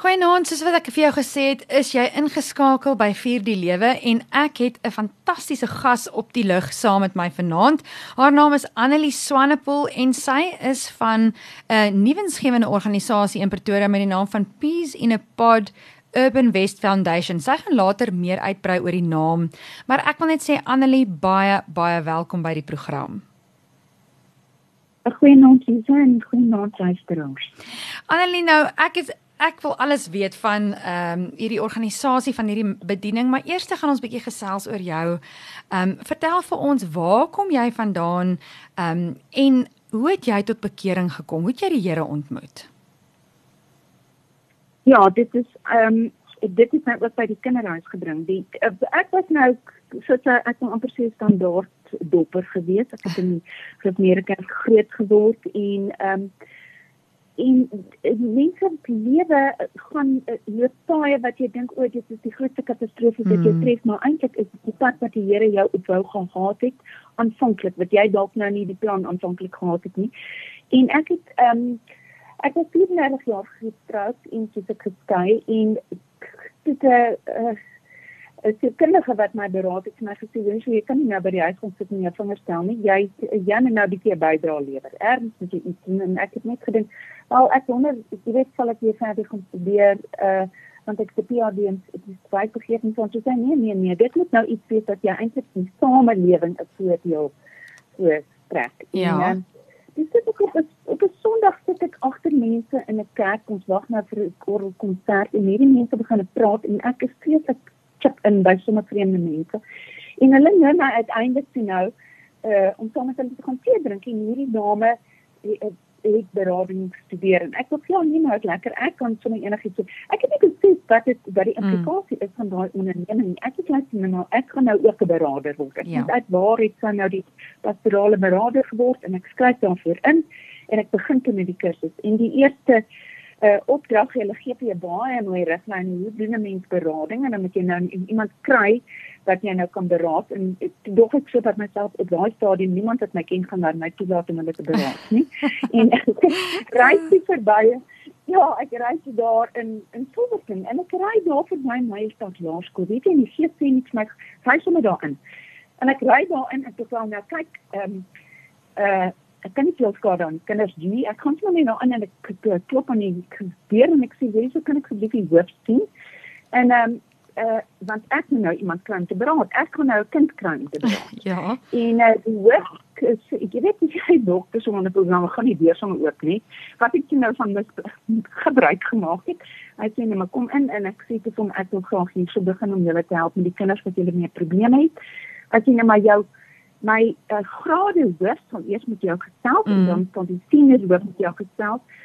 Goeienaand, soos wat ek vir jou gesê het, is jy ingeskakel by Vier die Lewe en ek het 'n fantastiese gas op die lug saam met my vanaand. Haar naam is Annelie Swanepoel en sy is van 'n nuwensgewende organisasie in Pretoria met die naam van Peace in a Pod Urban West Foundation. Sy gaan later meer uitbrei oor die naam, maar ek wil net sê Annelie, baie baie welkom by die program. Goeienaand, Susan, goeienaand luisteraars. Annelie, nou ek is ek wil alles weet van ehm um, hierdie organisasie van hierdie bediening, maar eers gaan ons bietjie gesels oor jou. Ehm um, vertel vir ons waar kom jy vandaan? Ehm um, en hoe het jy tot bekering gekom? Hoe het jy die Here ontmoet? Ja, dit is ehm um, dit is net wat by die kinderhuis gebring. Die uh, ek was nou soos ek kon amper sê standaard dopper gewees. Ek het in die Amerika groot geword en ehm um, en mense lewe gaan loop tye wat jy dink o dit is die grootste katastrofe wat jy mm. tref maar eintlik is dit die pad wat die Here jou op wou gaan gehad het aanvanklik wat jy dalk nou nie die plan aanvanklik gehad het nie en ek het ehm um, ek was 34 jaar getroud en toe ek geskei en dit 'n uh, 'n sielkundige wat my beraad het, my gesê, "Jy jy kan nie nou by die huis kom sit en jou vingers tel nie. Jy jy moet nou 'n bietjie bydra lewer. Erns moet jy iets doen." En ek het net gedink, "Wel, ek wonder, jy weet, sal ek weer verder kom studeer uh want ek die PhD en dit is baie vergeet en so en so sê nee nee nee dit moet nou iets wees wat jy eintlik in samelewing 'n voordeel so trek. Ja. En, dis dit ook op 'n op 'n Sondag sit ek agter mense in 'n kerk ons wag nou vir 'n korrel konsert en hierdie mense begin praat en ek is vreeslik chip in by sommer vreemde mense. En hulle nou my uiteindelik sien nou uh om sommer net te gaan tee drink en hierdie dame het, het berading studeer en ek wil vir jou nie nou lekker ek kan sommer enigiets sê. Ek het net gesê wat dit wat die mm. implikasie mm. is van daai onderneming. Ek het net sien nou ek gaan nou ook 'n beraader word. Ek ja. uit waar het sy nou die pastorale beraader geword en ek skryf daarvoor in en ek begin toe met die kursus. En die eerste uh, opdrag hulle gee vir jou baie mooi riglyne hoe doen 'n mens berading? En dan moet jy nou iemand kry wat jy nou kan beraad. En dog ek sodat myself op daai stadium niemand wat my ken gaan na my toelaat om hulle te beraad nie. En ry sy verby. Ja ek ry sy daar in in Silverton en ek ry daar vir my meestad laerskool. Weet jy nie gee sê niks my hy sommer daarin. En ek ry daar in ek wel nou kyk ehm um, uh ek kan nie veel skade aan kinders doen nie. Ek gaan sommer net nou aan en ek klop aan die deur en ek sê, "Wie sou kan ek asseblief die hoof sien?" En ehm um, uh want ek moet nou iemand kry om te beraad. Ek kan nou 'n kind kry om te beraad. ja. En uh, die hoof is ek weet nie hy dokters om 'n program gaan nie deur sommer oop nie. Wat ek nou van mis gebruik gemaak het. Hy sê net maar kom in en ek sê te hom ek wil graag hier so begin om julle te help met die kinders wat julle mee probleme het. As jy net maar jou my uh, grade hoof sal eers met jou gesels mm. en dan sal die senior hoof met jou gesels.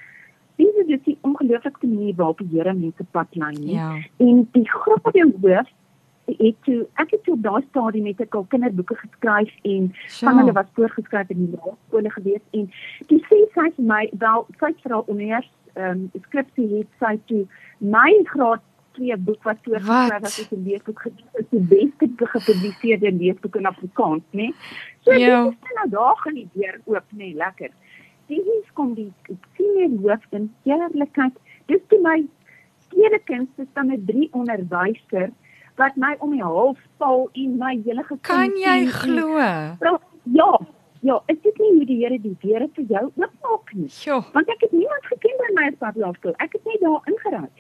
Dit is die ongelooflikste manier waarop die Here mense pad lei nie. Ja. En die grade hoof het toe ek het toe daai stadium met ek al kinderboeke geskryf en so. van hulle was voorgeskryf in die laerskole gewees en die sê sy vir my wel sy het vir al onheers ehm um, skripsie het sy toe my graad twee boek wat voorgeskryf was as 'n leesboek is die beste gepubliseerde leesboek in Afrikaans, né? Nee? So ja. dit is nou daar gaan die deur oop, né? Nee, lekker. Dis kom die senior hoof in eerlikheid. Dis toe my tweede kind se dan 'n drie onderwyser wat my om die hals val en my hele gesin Kan jy glo? Ja, Ja, ek weet nie hoe die Here die deure vir jou oopmaak nie. Jo. Want ek het niemand geken by my stadlaafskool. Ek het net daar ingeraak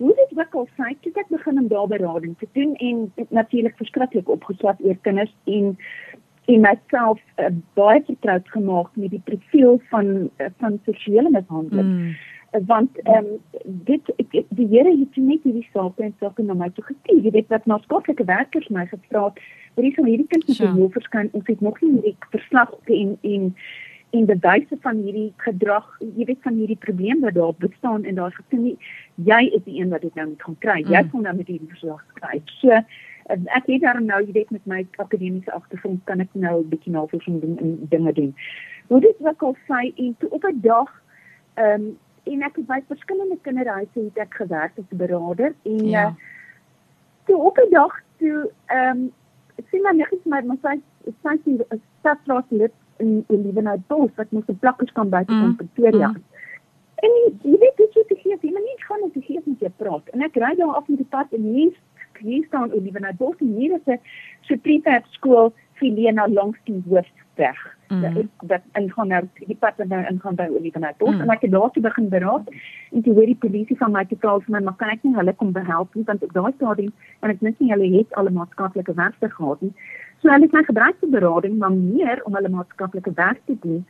hoe dit ook al sê, het ek begin om daar berading te doen en natuurlik verskriklik opgeswat oor kinders en en myself uh, baie vertroud gemaak met die profiel van uh, van seksuele mishandeling. Mm. Uh, want ehm um, dit ek, die Here het net hierdie saak en saak na my toe gestuur. Jy weet wat maatskaplike werkers my gevra het, "Wat is van hierdie kind met die hof verskyn?" Ons het nog nie hierdie verslag en en en bewyse van hierdie gedrag, jy weet van hierdie probleem wat daar bestaan en daar gesien nie jy is die een wat dit nou moet gaan kry. Jy mm. gaan nou met hierdie verslag kry. So ek weet daarom nou jy weet met my akademiese agtergrond kan ek nou 'n bietjie navorsing doen en dinge doen. Hoe dit ook al sê en toe op 'n dag ehm um, en ek het by verskillende kinderhuise het ek gewerk as 'n beraader en ja. uh, toe op 'n dag toe ehm um, sien my net my my sy sy sy stadslaas lid in in Liebenheid Bos wat mos 'n plakkers kan by van mm, Pretoria. Mm. En jy weet dit jy het hier nie gaan net die gees met jou praat. En ek ry daar af met die pad en hier hier staan Olivenhout Bos en hier is 'n so prefab skool Filena langs die hoofweg. Mm. Dat ingaan nou die pad wat nou ingaan by Olivenhout Bos mm. en ek het daar toe begin beraad en toe hoor die polisie van my te praat vir my maar kan ek nie hulle kom behelp nie want op daai stadium en ek dink nie hulle het alle maatskaplike werkers gehad nie. So hulle het my gebruik vir berading maar meer om hulle maatskaplike werk te doen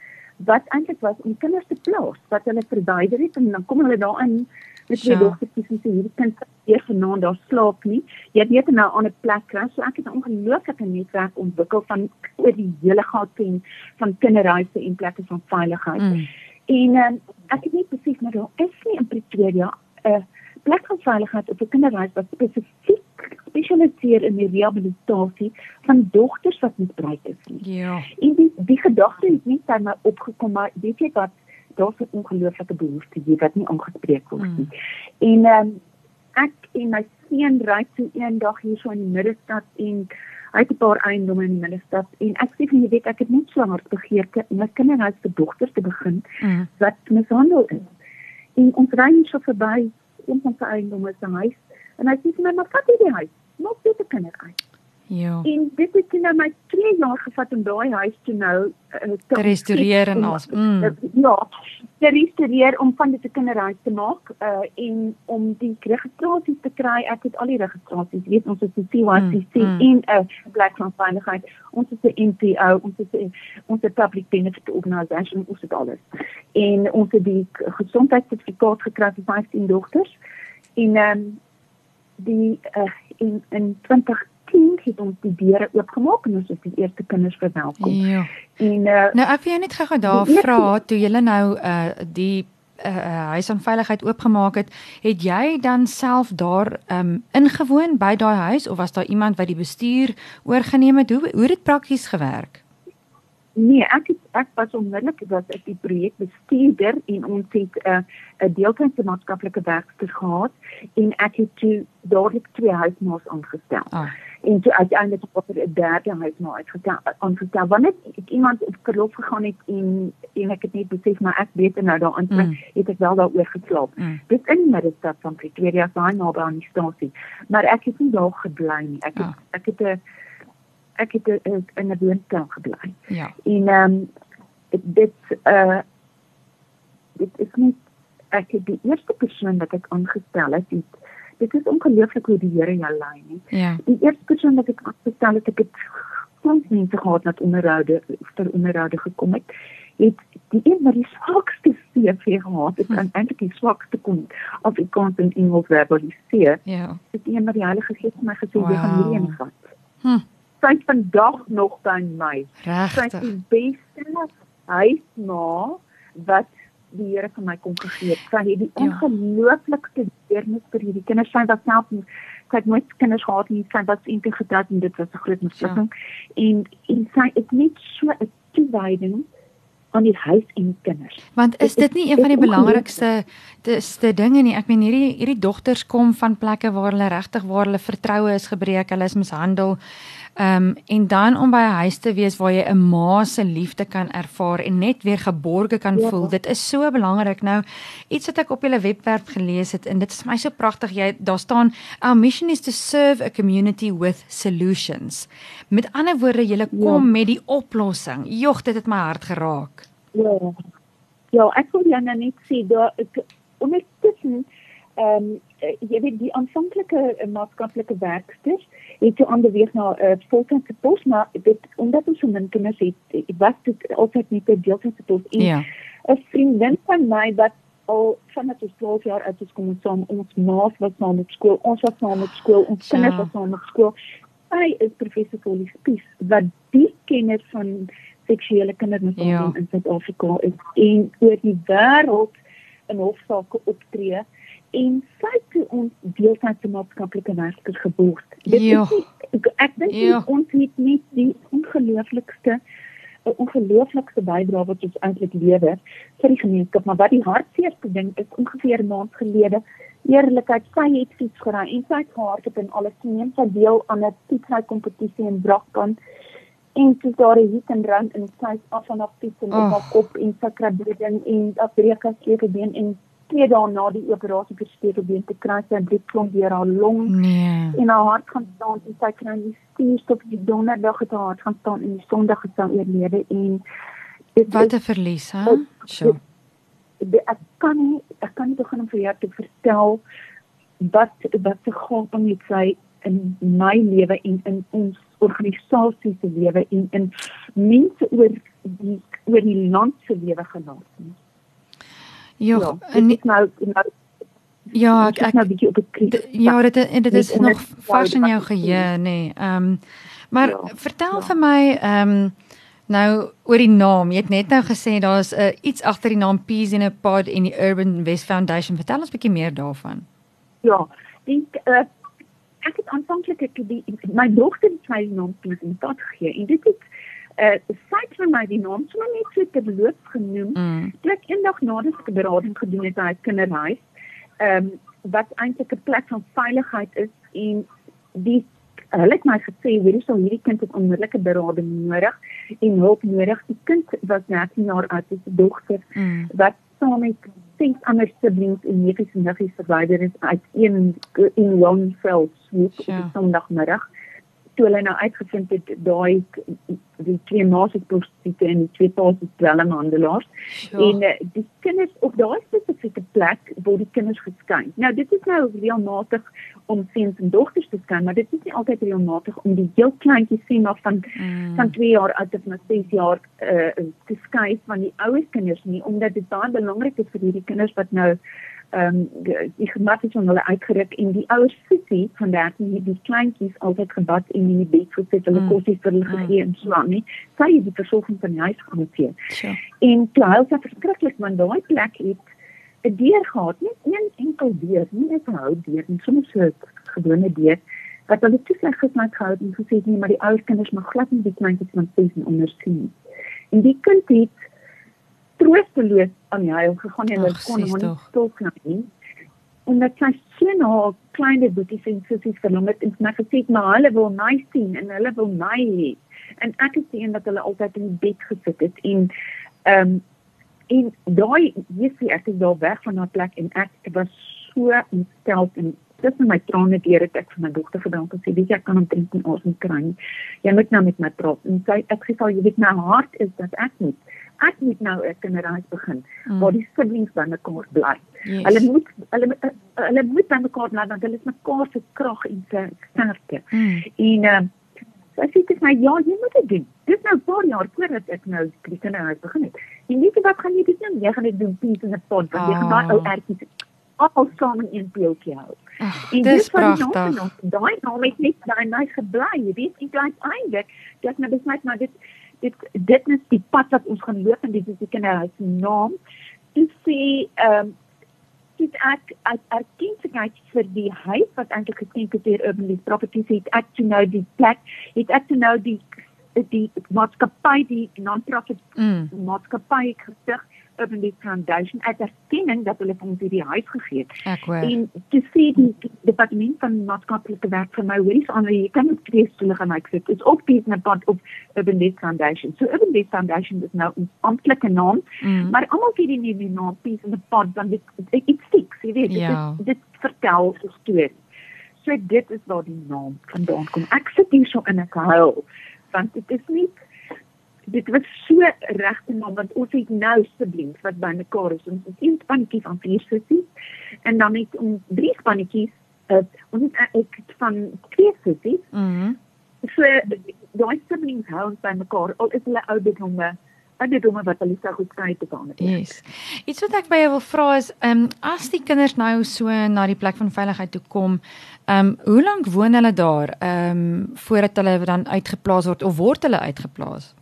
wat eintlik was om kinders te plaas wat hulle verwyder het en dan kom hulle daarin met twee dogtertjies en sê hierdie kind weer vanaand daar slaap nie. Jy weet nou aan 'n plek kry. So ek het 'n ongelooflike netwerk ontwikkel van oor die hele Gauteng van kinderhuise en plekke van veiligheid. Mm. En um, ek het net besef maar daar is nie in Pretoria 'n uh, plek van veiligheid op 'n kinderhuis wat spesifiek spesialiseer in die rehabilitasie van dogters wat misbruik is. Ja. En die die gedagte het nie by my opgekom maar weet jy wat daar's 'n ongelooflike behoefte hier wat nie aangespreek word nie. Mm. En ehm um, ek en my seun ry toe eendag hier so in die middestad en hy het 'n paar eiendomme in die middestad en ek sê vir jy weet ek het net so hard begeerte om my kinderhuis vir dogters te begin mm. wat mishandel is. En ons ry hier so verby een van sy eiendomme se huis en hy sê vir my maar vat jy die huis, maak dit 'n kinderhuis. Ja. En dit het nou my 2 jaar gevat om daai huis te nou uh, te restoreer en al. Mm. Ja, te restoreer om van dit 'n kinderhuis te maak uh en om die registrasies te kry. Ek het al die registrasies. Weet ons is die CYCC mm. mm. en 'n uh, Black Cross Veiligheid. Ons is 'n NPO, ons is 'n ons is public benefit organisation, ons het alles. En ons het die gesondheidssertifikaat gekry vir 15 dogters. En ehm um, die uh in in 20 10 het ons die deure oopgemaak en ons het die eerste kinders verwelkom. Ja. En uh, nou ek wil jou net gou daar vra toe julle nou uh die uh huis aan veiligheid oopgemaak het, het jy dan self daar um ingewoon by daai huis of was daar iemand wat die bestuur oorgeneem het? Hoe hoe het dit prakties gewerk? Nee, ek het, ek was onmiddellik was ek die projekbestuurder en ons het 'n uh, 'n deeltydse maatskaplike werker gehad en ek het toe dadelik twee huismaats aangestel. Ah en toe uiteindelik op 'n derde huis nou uitgestel aangestel wanneer ek iemand op verlof gegaan het en en ek het net besef maar ek weet nou daaraan mm. het ek wel daaroor geslaap. Mm. Dit in die middestad van Pretoria by naby aan die stasie. Maar ek het nie daar gebly nie. Ek het, ah. ek het 'n ek het in 'n woonkamp gebly. Ja. En ehm um, dit uh dit is nie ek het die eerste persoon wat ek aangestel het, het dit is ongelooflik hoe die Here jou lei nie. Ja. Die eerste persoon wat ek aangestel het, ek het soms mense gehad wat onderhoude vir onderhoude gekom het, het die een wat die swakste CV gehad het, kan hm. eintlik die swakste kon of ek kon in Engels verbaliseer. Ja. Dit een wat die Heilige Gees my gesê het, wow. jy gaan hierdie invat. Hm. Sy vandag nog by my. Regtig. Sy is die beste huisma wat die Here vir my kom gegee het. Sy het die ja. ongelooflikste deernis vir hierdie kinders. Sy was self sy het nooit kinders gehad nie. Sy was eendag getroud en dit was 'n groot mislukking. Ja. En en sy het net so 'n toewyding aan die huis en kinders. Want is dit nie een van die belangrikste te dinge nie? Ek meen hierdie hierdie dogters kom van plekke waar hulle regtig waar hulle vertroue is gebreek, hulle is mishandel. Ehm um, en dan om by 'n huis te wees waar jy 'n ma se liefde kan ervaar en net weer geborge kan ja. voel. Dit is so belangrik. Nou iets wat ek op julle webwerf gelees het en dit is vir my so pragtig. Jy daar staan our mission is to serve a community with solutions. Met ander woorde, jy kom ja. met die oplossing. Jog, dit het my hart geraak. Ja. Ja, ek wil jou nou net sê daar ek ondertussen ehm um, jy weet die aanvanklike uh, maatskaplike werksters het toe aanbeweeg na 'n uh, eh, voltydse pos maar dit omdat ons so min kinders het, het was dit altyd net 'n deeltydse pos en ja. 'n vriendin van my wat al vanaf ons 12 jaar oud is kom ons saam ons maas was saam met skool ons was saam met skool ons ja. kinders was saam met skool hy is professor Paulie Spies wat die kenner van seksuele kindermishandeling ja. in Suid-Afrika is en oor die wêreld in hofsaake optree en sy het ons deeltydse maatskaplike werkers geborg. Dit ja. is nie, ek dink ja. ons het net die ongelooflikste 'n ongelooflikste bydrae wat ons eintlik lewer vir die gemeenskap, maar wat die hartseerste ding is ongeveer 'n maand gelede eerlikheid sy het fiets gery en sy het gehardloop en alles neem sy deel aan 'n fietsry kompetisie in Brakpan en toe daar is hit en rand en sy af van af fiets en op en sy kry bloeding en afbreek as sy been en twee dae na die operasie vir stekelbeen te kry sy bloedklont deur haar long nee. en haar hart gaan staan en sy kry die stuurstop die donderdag het haar hart gaan staan en die sonderdag het sy oorlede en dit wat 'n verlies hè? So ek kan nie ek kan nie begin om vir jou te vertel wat wat se gaping het sy in my lewe en in ons organisasie se lewe en in mense oor die oor die land se lewe gelaat nie Jo, ja, en dit nou, nou Ja, ek ek nou bietjie op 'n krisis. Ja, dit dit is nog vars in jou geheue, nê. Nee. Ehm um, maar ja, vertel ja. vir my ehm um, nou oor die naam. Jy het net nou gesê daar's 'n uh, iets agter die naam Peas in a Pod en die Urban West Foundation. Vertel ons bietjie meer daarvan. Ja, die uh, ek het aanvanklik ek die my dogter het my naam Peas in a Pod gegee en dit het uh sy het vir my die naam sommer net so te beloof genoem. Mm. Toe ek eendag nadat ek 'n berading gedoen het by 'n kinderhuis, ehm um, wat eintlik 'n plek van veiligheid is en die hulle het my gesê hierdie sou hierdie kind het onmiddellike berading nodig en hulp nodig. Die kind was 13 jaar oud, dis 'n dogter mm. wat saam met ses ander siblings en neefies en niggies verwyder is uit een in one cell swoop op Sondagmiddag toe hulle nou uitgevind het daai die twee ma's is prostituie en die twee pa's is dwelmhandelaars sure. en uh, die kinders op daai spesifieke plek word die kinders geskei. Nou dit is nou regelmatig om seuns en dogters te skei, maar dit is nie altyd regelmatig om die heel kleintjies sien maar van mm. van 2 jaar oud tot na 6 jaar uh, te skei van die ouer kinders nie omdat dit baie belangrik is vir hierdie kinders wat nou ehm um, die gemat het van hulle uitgeruk en die ouers sussie van 13 het die kleintjies altyd gebad en in die bed gesit hulle mm. kos vir hulle gegee mm. en so aan nie sy het die versorging van die huis gehanteer sure. en terwyl sy verskriklik man daai plek het 'n deur gehad net een enkel deur nie net 'n hout deur en soms so 'n gewone deur wat hulle te sleg gesmaak gehou en gesê nee maar die ouer kinders mag glad nie die kleintjies van 6 en onder sien en die kind het troosteloos aan die huil gegaan en hulle kon hom nie stilkry nie. En dit sy sien haar kleine boeties en sissies verlang het en sy gesê maar hulle wil my sien en hulle wil my hê. En ek het sien dat hulle altyd in die bed gesit het en ehm um, en daai jessie ek is daar weg van haar plek en ek was so ontstel en dis my trane deur het ek vir my dogter gedank en sê weet jy ek kan hom drink en moet kry. Jy moet nou met my praat. En sy ek sê vir jy weet my hart is dat ek moet ek moet nou 'n kinderhuis begin mm. waar die siblings by mekaar bly. Yes. Hulle moet hulle hulle moet by mekaar bly want hulle is mekaar se krag en se sterkte. Mm. En uh, so ek sê dit my ja, jy moet dit doen. Dit nou 'n paar jaar voordat ek nou die kinderhuis begin het. En weet jy wat gaan jy doen? Nou? Jy gaan dit doen peace in the pod want oh. jy gaan daai ou ertjies al saam in een peeltjie hou. Ach, en dis pragtig. Daai naam het net daai my gebly. Jy weet, ek dink eintlik dat my besluit maar dit dit dit is die pad wat ons gaan loop en dit is die kinderhuis naam te sê ehm um, dit ek as erkenning vir die huis wat eintlik geskenk is deur Urban Leaf Properties het ek toe nou die plek het ek toe nou die die maatskappy die non-profit mm. maatskappy gestig Urban Leaf Foundation uit erkenning dat hulle ons hierdie huis gegee het. Ek hoor. En te sien die, die departement van maatskaplike werk vir my hoories aan jy kan dit krees toe gaan ek sit. Dit's ook iets met pad op Urban Leaf Foundation. So Urban Leaf Foundation is nou 'n amptelike naam, mm. maar almal ken die nuwe naam Peace in the Pod want dit iets stiks, jy weet, ja. dit, dit vertel 'n storie. So dit is waar die naam vandaan kom. Ek sit hier so in 'n huil want dit is nie dit was so regte naam want ons het nou siblings wat by mekaar is. Ons het een spannetjie van vier sissies en dan het ons drie spannetjies uh, ons het ek van twee sissies mhm. Mm so daai siblings hou ons by mekaar al is hulle ouderdomme ouderdomme wat hulle sou goed kry te het yes. Iets wat ek by jou wil vra is ehm um, as die kinders nou so na die plek van veiligheid toe kom ehm um, hoe lank woon hulle daar ehm um, voordat hulle dan uitgeplaas word of word hulle uitgeplaas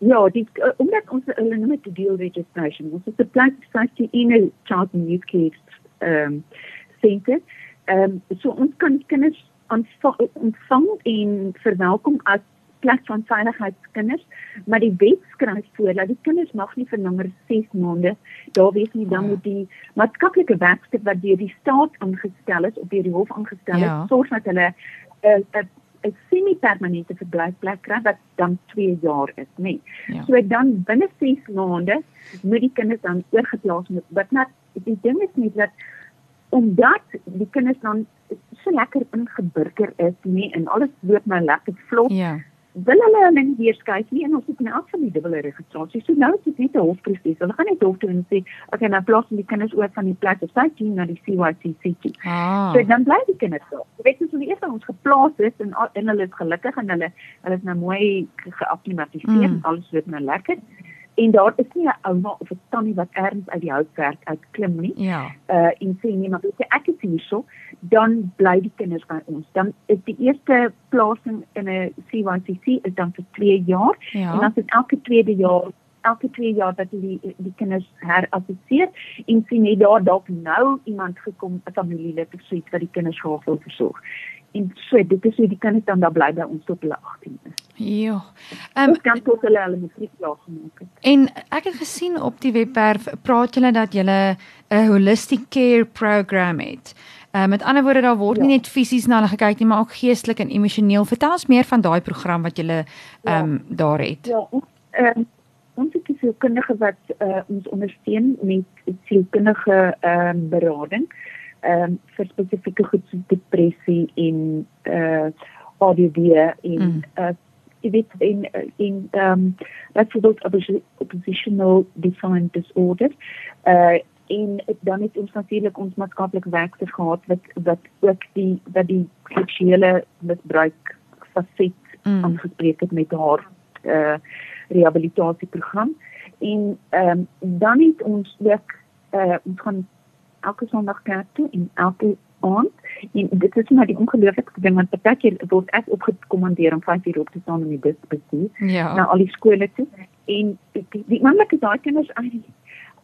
Ja, die uh, omdat ons hulle noem dit deal registration. Ons het 'n plek safety in 'n child and youth care ehm um, center. Ehm um, so ons kan kinders ontvang en verwelkom as plek van veiligheidskinders, maar die wet skryf voor dat die kinders mag nie vir langer as 6 maande daar wees nie dan moet die maatskaplike werkster wat deur die staat aangestel is of deur die hof aangestel is, ja. sorg dat hulle 'n uh, 'n semi-permanente verblyfplek kry wat dan 2 jaar is, nê. Nee. Ja. So dan binne 6 maande moet die kinders dan oorgeplaas word wat die ding is nie dat omdat die kinders dan so lekker ingeburger is nie en alles loop nou lekker vlot. Ja. Wil hulle hulle nie weer skuif nie en ons het elk van die dubbele registrasie. So nou is dit net 'n hofproses. Hulle gaan net hof toe en sê, "Oké, nou plaas die kinders oor van die plek of sy team na die CYCC toe." Ah. So dan bly die kinders daar. Jy weet soos hulle eers ons geplaas is en en hulle is gelukkig en hulle hulle is nou mooi geakklimatiseer Mm. en alles loop nou lekker. En daar is nie 'n ouma of 'n tannie wat ergens uit die houtwerk uitklim nie. Ja. uh en sê nee maar weet jy ek is hierso dan bly die kinders by ons. Dan is die eerste plasing in 'n CYCC is dan vir 2 jaar. Ja. en dan is elke tweede jaar elke 2 jaar dat die die kinders herassesseer en sien net daar dalk nou iemand gekom 'n familielid of so iets wat die kinders graag wil versorg. En so dit is hoe die kinders dan daar bly by ons tot hulle 18 is Ja. Ehm um, dan tot hulle hulle matriek klaar gemaak het En ek het gesien op die webwerf praat julle dat julle 'n holistic care program het. Uh, met ander woorde daar word Ja. nie net fisies na hulle gekyk nie, maar ook geestelik en emosioneel. Vertel ons meer van daai program wat julle ehm um, daar het. Ja, ehm ons het 'n sielkundige wat uh, ons ondersteun met sielkundige ehm um, berading ehm um, vir spesifieke goed soos depressie en uh ADD en Mm. uh jy weet in in ehm um, byvoorbeeld opposi- oppositional defiant disorder uh en dan het ons natuurlik ons maatskaplike werkers gehad wat wat ook die wat die seksuele misbruik faset Mm. aangespreek het met haar uh rehabilitasieprogram en ehm um, dan het ons ook uh ons gaan elke sonderdag kerk toe en elke aand en dit is maar die ongelooflikste ding want partykeer word ek opgekommandeer om 5 uur op te staan om die bus te bestuur Ja. na al die skole toe en die, die, die oomblik is daai kinders uit die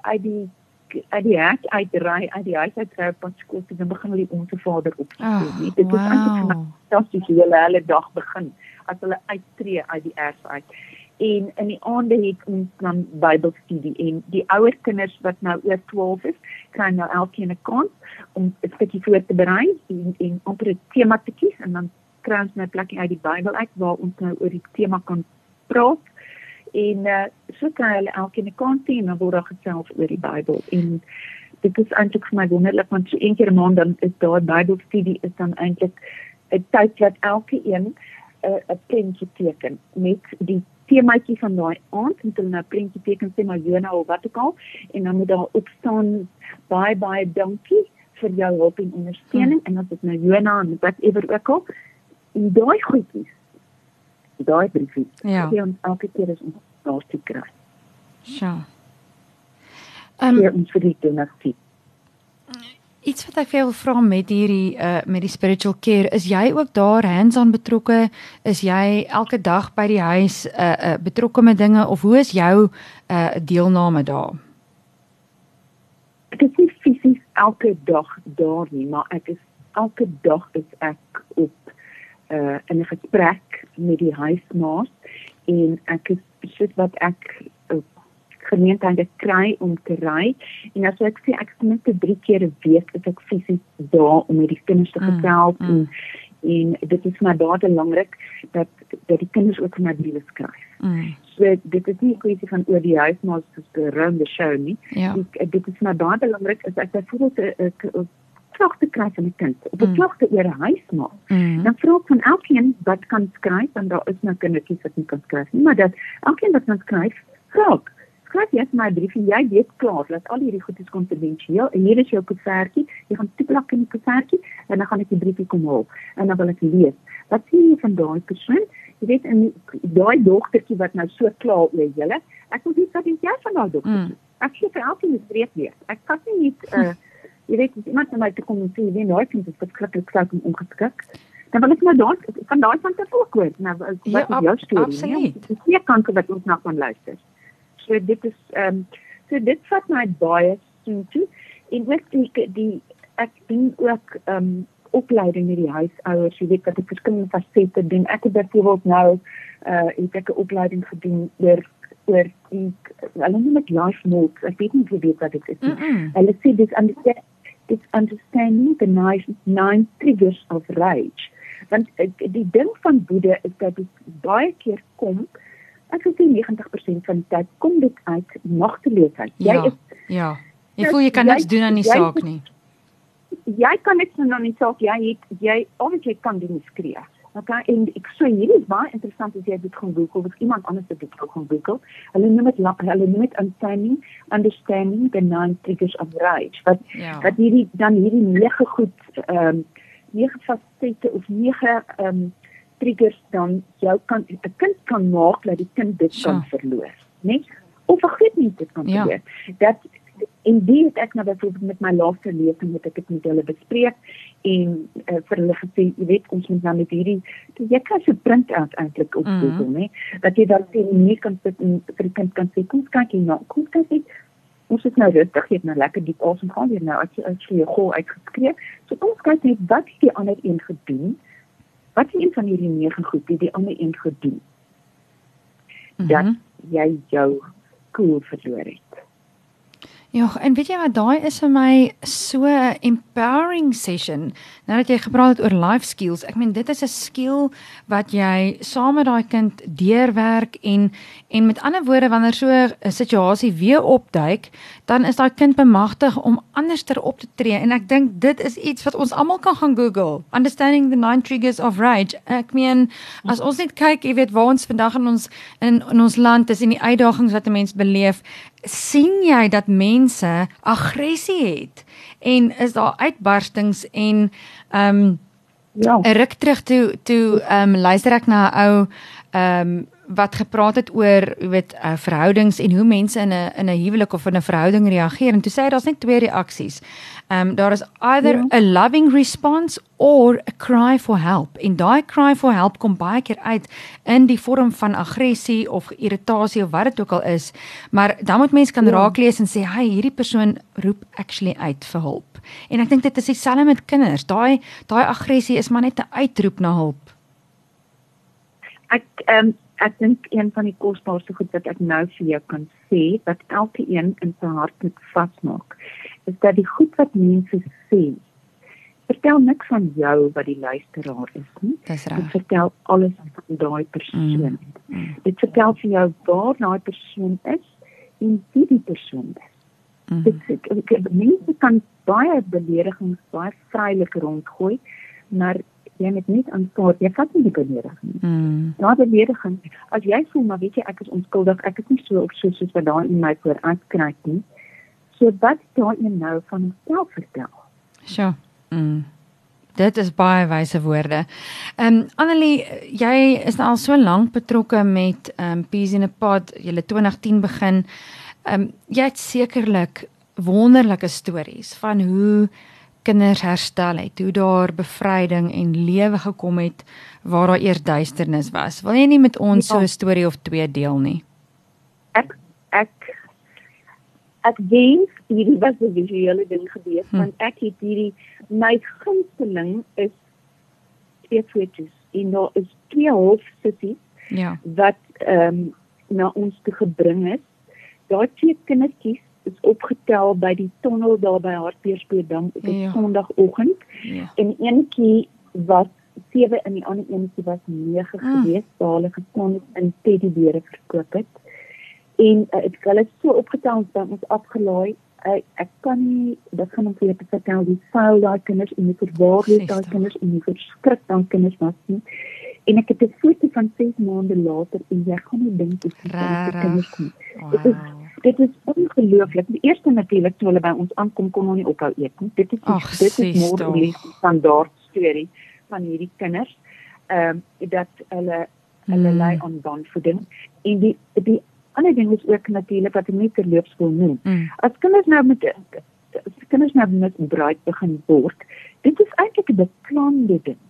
uit die uit die hek uitry uit die huis uit ry op pad skool toe dan begin hulle onse Vader opstel. Oh, nie. dit is eintlik wow. fantasties hoe hulle hulle dag begin as hulle uittreë uit die erf uit. En in die aande het ons dan Bybelstudie en die ouer kinders wat nou oor 12 is, kry nou elkeen 'n kans om 'n stukkie voor te berei en en amper 'n tema te kies en dan kry ons nou 'n plekkie uit die Bybel uit waar ons nou oor die tema kan praat. En uh, so kry hulle elkeen 'n kans hê en dan word daar gesels oor die Bybel en dit is eintlik vir my wonderlik want so een keer 'n maand dan is daar Bybelstudie is dan eintlik 'n tyd wat elke een 'n 'n prentjie teken met die temaatjie van daai aand moet hulle nou 'n prentjie teken sê maar Jona of wat ook al en dan moet daar op staan baie baie dankie vir jou hulp en ondersteuning hmm. en as dit nou Jona en whatever ook al en daai goedjies daai briefie Ja. gee ons elke keer as ons daar toe kry Sjoe. Ehm gee ons vir die donatsie iets wat ek vir jou wil vra met hierdie uh met die spiritual care, is jy ook daar hands-on betrokke? Is jy elke dag by die huis uh uh betrokke met dinge of hoe is jou uh deelname daar? ek is nie fisies elke dag daar nie, maar ek is elke dag is ek op uh in 'n gesprek met die huismaat en ek is soos wat ek gemeenthede kry om te ry en as ek sê ek is net drie keer 'n week is ek fisies daar om met die kinders te Mm, gesels mm. en en dit is maar baie belangrik dat dat die kinders ook vir my briewe skryf. Mm. So dit is nie 'n kwessie van oor die huismaat soos die round the show nie. Ja. Ek, dit is my baie belangrik as ek byvoorbeeld 'n klagte kry van 'n kind of 'n Mm. klagte oor 'n huismaat. Mm. Dan vra ek van elkeen wat kan skryf en daar is nou kindertjies wat nie kan skryf nie, maar dat elkeen wat kan skryf, vra ek. Skryf jy my brief en jy weet klaar dat al hierdie goed is konfidensieel en hier is jou koevertjie, jy gaan toeplak in die koevertjie en dan gaan ek die briefie kom haal en dan wil ek lees. Wat sê jy van daai persoon? Jy weet en daai dogtertjie wat nou so klaar oor julle, ek wil weet wat dink jy van daai dogtertjie? Mm. Ek sê vir elkeen is breed lees. Ek kan nie net uh jy weet as iemand na my toe kom en sê jy weet nooit kind is verskriklik stout en ongeskik. Dan wil ek maar daai van daai kant af ook hoor. Nou wat Ja, is jou ab- storie? absoluut. Dis nie kante wat ons na kan luister. So dit is ehm um, so dit vat my baie soontoe en ook die die ek doen ook ehm um, opleiding met die huisouers, jy weet dat ek verskillende fasette doen. Ek het byvoorbeeld nou uh het ek 'n opleiding gedoen oor oor die hulle noem dit life notes. Ek weet nie weet wat dit is nie. Mm. -mm. Hulle sê dis understand dis understanding the nine, nine triggers of rage. Want uh, die ding van woede is dat dit baie keer kom ek sê 90% van die tyd kom dit uit magteloosheid. Jy Ja. is Ja. Jy voel jy kan niks doen aan die saak nie. Jy kan niks doen aan die saak. Jy het jy al wat jy kan doen is skree. Okay, en ek sê hier is baie interessant as jy dit gaan Google, of iemand anders dit gaan Google. Hulle noem dit hulle noem dit understanding, understanding the nine triggers of rage. Wat ja. wat hierdie dan hierdie nege goed ehm um, nege fasette of nege ehm um, triggers dan jou kan 'n kind kan maak dat die kind dit kan verloor, né? Of 'n groot mens dit kan ja. verloor. Dat en die het ek nou byvoorbeeld met my laaste lesing het ek dit met hulle bespreek en uh, vir hulle gesê jy weet ons moet nou met hierdie jy kan se print uit eintlik op mm. Google nê dat jy dan sien nie kan sit en vir die kind kan sê kom kyk hier nou kom kyk hier ons is nou rustig jy het nou lekker diep asem gaan weer nou as jy as jy gou uitgeskree so kom kyk net wat het die ander een gedoen wat een van hierdie nege goed die die ander een gedoen mm -hmm. dat jy jou koel verloor het Ja, en weet jy wat daai is vir my so empowering session. Nou dat jy gepraat het oor life skills, ek meen dit is 'n skill wat jy saam met daai kind deurwerk en en met ander woorde wanneer so 'n situasie weer opduik, dan is daai kind bemagtig om anderster op te tree en ek dink dit is iets wat ons almal kan gaan Google. Understanding the nine triggers of rage. Ek meen as ons net kyk, jy weet waar ons vandag in ons in, in ons land is en die uitdagings wat 'n mens beleef, sien jy dat mense aggressie het en is daar uitbarstings en ehm um, ja ruk terug toe toe ehm um, luister ek na 'n ou ehm um, wat gepraat het oor jy weet uh, verhoudings en hoe mense in 'n in 'n huwelik of in 'n verhouding reageer en toe sê hy daar's net twee reaksies. Ehm um, daar is either ja. a loving response or a cry for help. En daai cry for help kom baie keer uit in die vorm van aggressie of irritasie of wat dit ook al is. Maar dan moet mense kan ja. raak lees en sê, "Hey, hierdie persoon roep actually uit vir hulp." En ek dink dit is dieselfde met kinders. Daai daai aggressie is maar net 'n uitroep na hulp. Ek ehm um ek dink een van die kosbaarste goed wat ek nou vir jou kan sê wat elke een in sy hart moet vasmaak is dat die goed wat mense sê vertel niks van jou wat die luisteraar is nie dit vertel alles van daai persoon mm. Mm. dit vertel vir jou waar daai persoon is en wie die persoon is mm. dit ek, mense kan baie beledigings baie vrylik rondgooi maar jy net aanvaar jy vat nie die belediging mm. ja belediging as jy voel maar weet jy ek is onskuldig ek is nie so op so soos wat daar in my voor uitknyp nie. So wat daai jy nou van jouself vertel? Sjoe. Mm. dit is baie wyse woorde. Ehm um, Annelie jy is al so lank betrokke met ehm um, Peace in a Pod jy het 2010 begin. Ehm um, jy het sekerlik wonderlike stories van hoe kinders herstel het, hoe daar bevryding en lewe gekom het waar daar eers duisternis was. Wil jy nie met ons ja. so 'n storie of twee deel nie? Ek ek ek dink hierdie was 'n visuele ding gewees hm. want ek het hierdie my gunsteling is twee foto's en daar is twee hoofsissies ja wat ehm um, na ons toe gebring is. Daai twee kindertjies is opgetel by die tonnel daar by Hartbeespoortdam op 'n ja. Sondagoggend. Ja. En eentjie was 7 en die ander eentjie was 9 ah. gewees, daar hulle gestaan het in teddybeere verkoop het. En uh, ek hulle so opgetel ons dan ons afgelaai. Uh, ek kan nie dit gaan om vir te vertel die vuil daai kinders en die verwaarloosde daai kinders en die verskrik dan kinders was nie. En ek het 'n foto van 6 maande later en jy gaan nie dink hoe se kinders kom. Wow dit is ongelooflik. Die eerste natuurlik toe hulle by ons aankom kon hulle nie ophou eet nie. Dit is Ach, dit is môre die standaard storie van hierdie kinders. Ehm um, dat hulle hulle mm. lei aan bondvoeding en die die ander ding is ook natuurlik wat ek net terloops wil noem. Mm. As kinders nou met as kinders nou met braai begin word, dit is eintlik 'n beplande ding.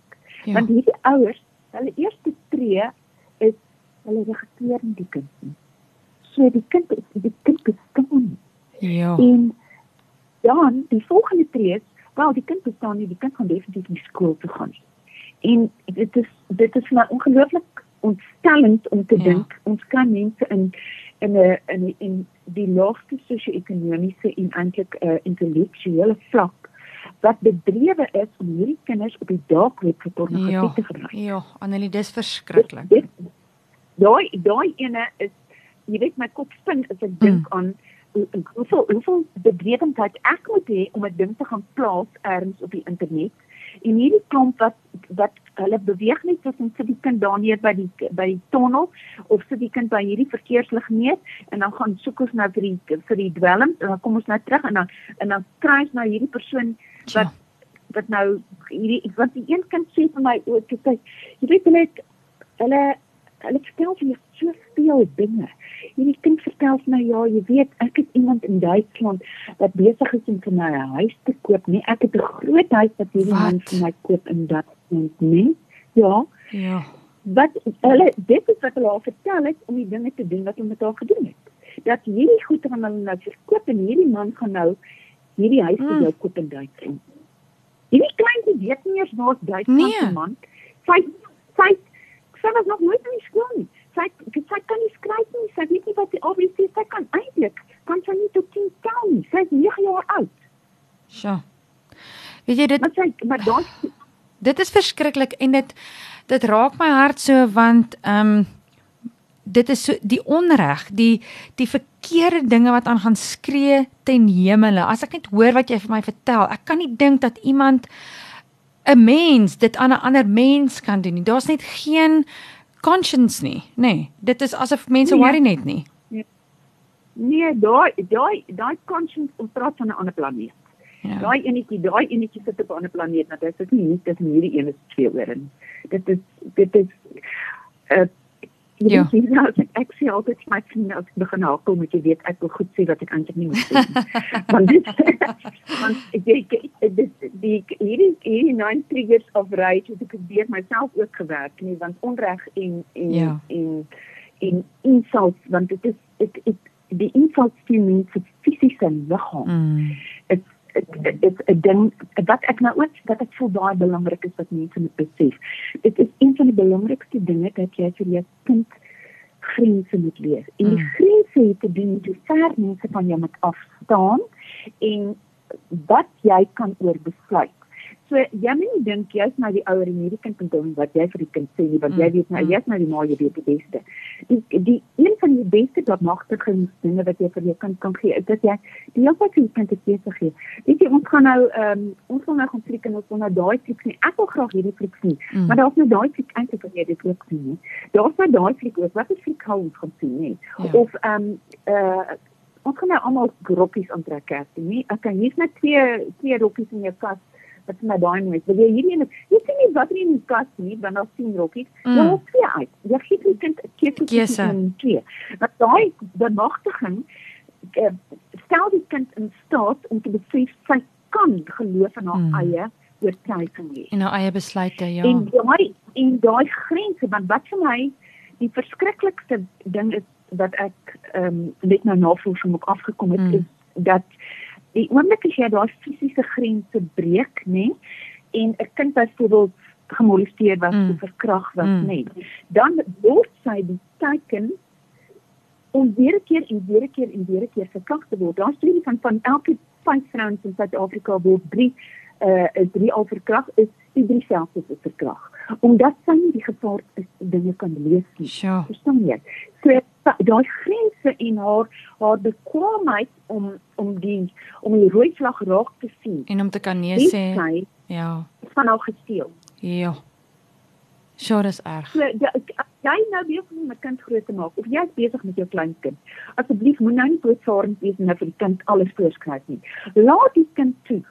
Ja. Want hierdie ouers, hulle eerste tree is hulle registreer die kind nie so die kind die kind bestaan. Ja. En dan die volgende tree, wel die kind bestaan nie, die kind gaan definitief nie skool toe gaan nie. En dit is dit is maar ongelooflik ontstellend om te ja. dink ons kan mense in in 'n in in die laagste sosio-ekonomiese en eintlik 'n uh, eh, intellektuele vlak wat bedrywe is om hierdie kinders op die dalk wet vir pornografie ja, te gebruik. Ja, Annelie, dis verskriklik. Daai daai ene is jy weet my kop spin as ek dink mm. aan hoeveel hoeveel bedrywighede ek moet hê om 'n ding te gaan plaas ergens op die internet. En hierdie klomp wat wat hulle beweeg net tussen sit die kind daar neer by die by die tonnel of sit die kind by hierdie verkeerslig neer en dan gaan soek ons nou vir die vir die dwelm en dan kom ons nou terug en dan en dan kry ons nou hierdie persoon wat ja. wat nou hierdie wat die een kind sê vir my ook sê jy weet hulle hulle hulle vertel vir jou soveel dinge. Hierdie kind vertel vir my ja, jy weet, ek het iemand in Duitsland wat besig is om vir my 'n huis te koop, nee, ek het 'n groot huis wat hierdie man vir my koop in Duitsland, nee. Ja. Ja. Wat hulle dit is wat hulle al vertel het om die dinge te doen wat hulle met haar gedoen het. Dat hierdie goede van hulle nou verkoop en hierdie man gaan nou hierdie huis vir mm. jou koop in Duitsland. Hierdie kleintjie weet nie eers waar's Duitsland nee. man. Sy sy sy was nog nooit in skool nie. Sy sy kan nie skryf nie. Sy weet nie wat die ABC sy kan eintlik kan sy nie tot 10 tel nie. Sy is 9 jaar oud. Sjoe. Weet jy dit Maar sy maar dan Dit is verskriklik en dit dit raak my hart so want ehm um, dit is so die onreg, die die verkeerde dinge wat aan gaan skree ten hemele. As ek net hoor wat jy vir my vertel, ek kan nie dink dat iemand 'n mens dit aan 'n ander mens kan doen nie. Daar's net geen conscience nie, nê. Nee, dit is asof mense nee. worry net nie. Nee, daai daai daai conscience ontpraat van 'n ander planeet. Ja. Daai enetjie, daai enetjie sit op 'n ander planeet, want dit is nie net tussen hierdie een is twee oor en dit is dit is 'n uh, Ja. Ek sê nou ek sê altyd my vriende as ek begin hakel moet jy weet ek wil goed sê wat ek eintlik nie moet sê nie. want dit want ek dink dit die hierdie hierdie nine triggers of rage het ek deur myself ook gewerk nie want onreg en en ja. en en insults want dit is ek ek die insults vir mense fisiese liggaam. Mm. Dit dit 'n ding wat ek nou ook dat ek voel baie belangrik is wat mense moet besef. Dit is een van die belangrikste dinge dat jy vir jou kind grense moet leer. En die mm. grense het te doen met hoe ver mense van jou moet afstaan en wat jy kan oorbesluit. So jy moet nie dink jy's nou die ouer en hierdie kind kan doen wat jy vir die kind sê nie, want mm. jy weet nou jy's nou die ma, jy weet die beste. Die die een van die beste wat magtige dinge wat jy vir jou kind kan gee, is dat jy die hele tyd vir die kind 'n keuse gee. Weet jy ons gaan nou ehm um, ons gaan nou gaan fliek en ons wil nou daai fliek sien. Ek wil graag hierdie fliek sien, mm. maar daar's nou daai fliek eintlik wat jy dit ook sien nie. Daar's nou daai fliek ook wat is fliek hou ons gaan sien nie. Ja. Of ehm um, uh ons kan nou almal groppies aantrek kersie nie. Kan hier's net twee twee rokkies in jou kas wat my baie mooi. Wil jy hierdie een? Jy sien nie wat in die kas nie, want daar sien rokkies. Mm. Is twee uit. Jy gee die kind 'n keuse van twee. Maar daai bemagtiging uh, stel die kind in staat om te besef sy kan geloof in haar mm. eie oortuiging hê. En haar eie besluite, ja. En daai en daai grense, want wat vir my die verskriklikste ding is wat ek ehm um, net nou navorsing op afgekom het mm. is dat die oomblik as jy daai fisiese grense breek, nê, en 'n kind byvoorbeeld gemolesteer was mm. of verkragt was, mm. nê, dan word sy die teken om weer 'n keer en weer 'n keer en weer 'n keer verkragt te word. Daar's drie van van elke vyf vrouens in Suid-Afrika word drie uh drie al verkragt is die drie selfs is verkragt omdat sy nie die gevaar is dinge kan lees nie. Sure. Verstaan jy? So daai grense en haar haar bekwaamheid om om die om die rooi vlag raak te sien. En om te kan nee sê. ja. van haar gesteel. Ja. Sure dis erg. So ja, jy nou besig om 'n kind groot te maak of jy is besig met jou kleinkind asseblief moenie nou nie doodsarend wees en nou vir die kind alles voorskryf nie. Laat die kind toe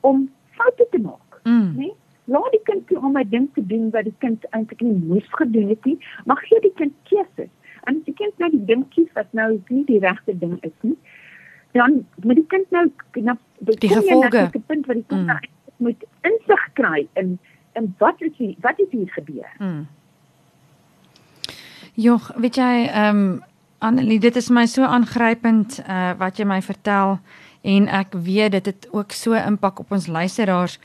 om foute te maak mm. nee laat die kind toe om 'n ding te doen wat die kind eintlik nie moes gedoen het nie maar gee die kind keuses En as die kind nou die ding kies wat nou nie die regte ding is nie, dan moet die kind nou na die, gevolge die punt waar die kind mm. nou moet insig kry in in wat is hier wat is hier gebeur. Mm. Jong, weet jy, ehm um, Annelie, dit is my so aangrypend uh wat jy my vertel en ek weet dit het ook so impak op ons luisteraars.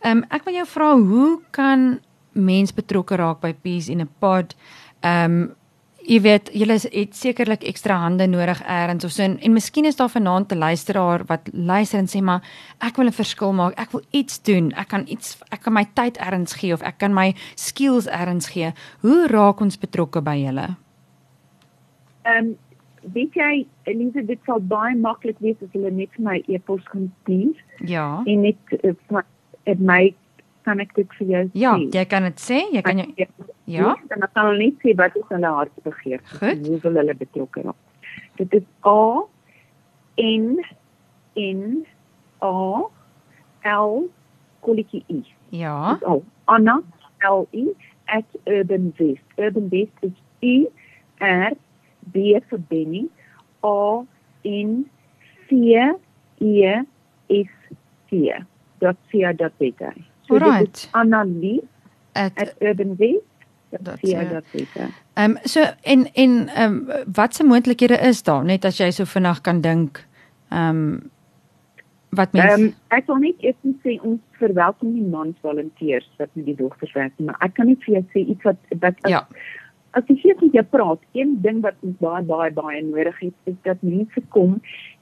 Ehm um, ek wil jou vra hoe kan mens betrokke raak by Peace in a Pod? Ehm um, jy weet, julle het sekerlik ekstra hande nodig eers of so en, en miskien is daar vanaand 'n luisteraar wat luister en sê maar ek wil 'n verskil maak. Ek wil iets doen. Ek kan iets ek kan my tyd eers gee of ek kan my skills eers gee. Hoe raak ons betrokke by julle? Ehm um, weet jy Elise dit sal baie maklik wees as hulle net vir my e-pos kan stuur. Ja. En net uh, my kan ek dit vir jou ja, sê? Ja, jy kan dit sê. Jy kan jy Ja. Dan kan hulle net sê wat is hulle hartsbegeerte. Goed. Hoe wil hulle betrokke raak? Dit is A N N A L kolletjie I. Ja. Dis al. Anna L I at Urban West. Urban West is U R B vir Benny A N C E S T. Beter. So Alright. Annelie at, at Urban West. Dat sien jy dat beter. Ehm so en en ehm um, wat se moontlikhede is daar net as jy so vinnig kan dink ehm um, wat mense um, ek wil net eers sê ons verwelkom die mans volonteërs wat met die dogters werk maar ek kan net vir jou sê iets wat wat ja as jy hier met jou praat een ding wat ons baie baie baie nodig het is dat mense kom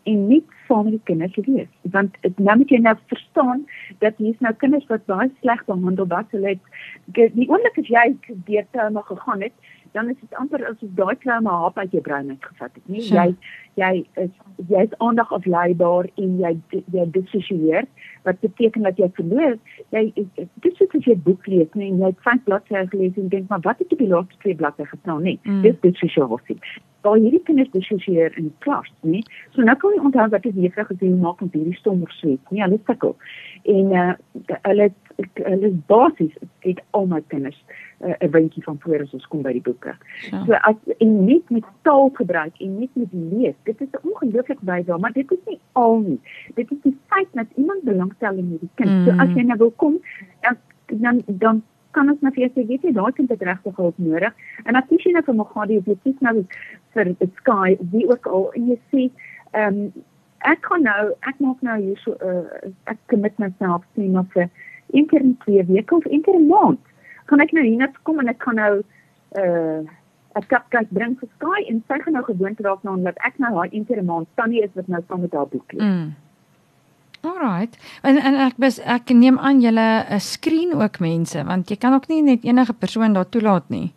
en nie saam met die kinders lees want nou moet jy nou verstaan dat hier's nou kinders wat baie sleg behandel word hulle het die oomblik as jy deur trauma gegaan het dan is dit amper asof daai trauma hap uit jou brein uitgevat het nie? Jy jy is jy's aandag afleibaar en jy jy dissosieer wat beteken dat jy verloor? Jy dis soos as jy 'n boek lees nie en jy het vyf bladsye gelees en dink maar wat het jy die laaste twee bladsye gestaan? Nie mm. dis dissosiasie daar hierdie kinders dissosieer in klas nie so nou kan jy onthou wat die juffrou gesê maak om hierdie stommer sweet nie hulle sukkel en uh, hulle hulle basies het al my kinders uh, 'n windjie van voor as ons kom by die boeke. Ja. So as en net met taal gebruik en net met lees, dit is 'n ongelooflik bydrae, maar dit is nie al nie. Dit is die feit dat iemand belangstel in hierdie kind. Mm. So as jy nou wil kom, dan dan dan kan ons net vir sê weet jy daai kind het regtig hulp nodig. En as jy nou vir Mogadi of jy kies nou vir die sky, wie ook al en jy sê ehm um, ek kan nou ek maak nou hier so uh, ek commit myself sien of vir een keer in twee weke of een keer 'n maand kan ek nou hiernatoe kom en ek kan nou uh 'n cupcake bring vir Sky en sy gaan nou gewoond raak na omdat ek nou haar een keer 'n maand tannie is wat nou saam met haar boek lees. Mm. Alright. En en ek bes ek neem aan julle 'n uh, skreen ook mense want jy kan ook nie net enige persoon daar toelaat nie.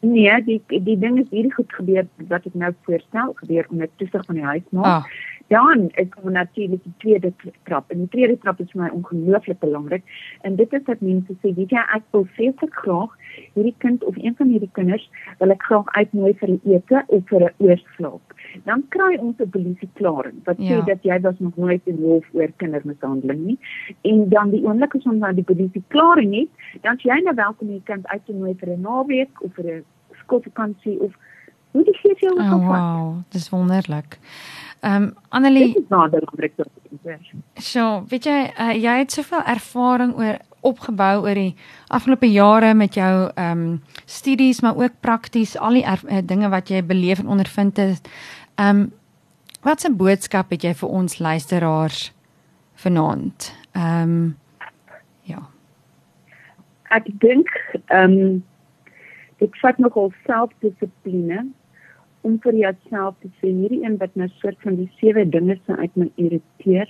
Nee, die die ding is hierdie goed gebeur wat ek nou voorstel gebeur onder toesig van die huismaat. Ah dan is kom natuurlik die tweede trap. En die tweede trap is vir my ongelooflik belangrik. En dit is dat mense sê, weet jy, ek wil vreeslik graag hierdie kind of een van hierdie kinders wil ek graag uitnooi vir 'n ete of vir 'n oorslaap. Dan kry ons 'n polisie klaring wat sê ja. dat jy was nog nooit in hof oor kindermishandeling nie. En dan die oomblik as ons dan die polisie klaring het, dan jy nou welkom om die kind uit te nooi vir 'n naweek of vir 'n skoolvakansie of hoe die gee jy ook al. Oh, wow, dis wonderlik. Ehm um, Annelie, dit is nou belangrik dat So, weet jy, uh, jy het soveel ervaring oor opgebou oor die afgelope jare met jou ehm um, studies, maar ook prakties al die uh, dinge wat jy beleef en ondervind het. Ehm um, wat 'n boodskap het jy vir ons luisteraars vanaand? Ehm um, ja. Ek dink ehm um, dit vat nogal selfdissipline om vir jouself te sê hierdie een wat nou soort van die sewe dinge se uit my irriteer.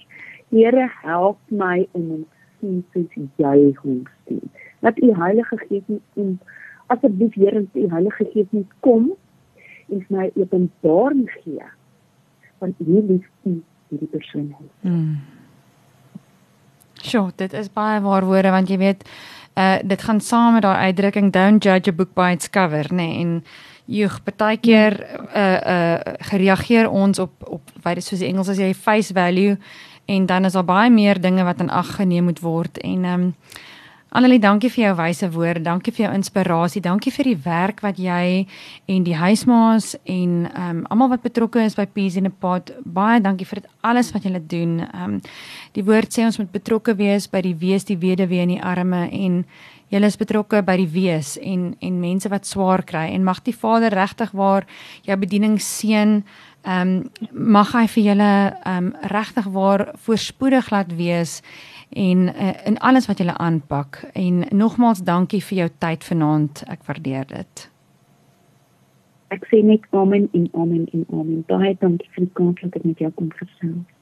Here help my om om sien soos jy hom sien. Dat u Heilige Gees om asseblief Here die Heilige Gees nie kom en my openbaring gee van hoe lief u hierdie persoon is. Hmm. Sjoe, dit is baie waar woorde want jy weet uh dit gaan saam met daai uitdrukking don't judge a book by its cover nê nee, en Joeg, baie keer uh uh gereageer ons op op wat is soos die Engels as jy face value en dan is daar baie meer dinge wat in ag geneem moet word. En ehm um, Annelie, dankie vir jou wyse woorde, dankie vir jou inspirasie, dankie vir die werk wat jy en die huismaas en ehm um, almal wat betrokke is by Peace in a Pot, baie dankie vir dit alles wat julle doen. Ehm um, die woord sê ons moet betrokke wees by die wees, die weduwee en die arme en julle is betrokke by die wees en en mense wat swaar kry. En mag die Vader regtig waar jou bediening seën. Ehm um, mag hy vir julle ehm um, regtig waar voorspoedig laat wees en uh, in alles wat julle aanpak. En nogmaals dankie vir jou tyd vanaand. Ek waardeer dit. Ek sê net amen en amen en amen. Baie dankie vir die kans dat ek met jou kon gesels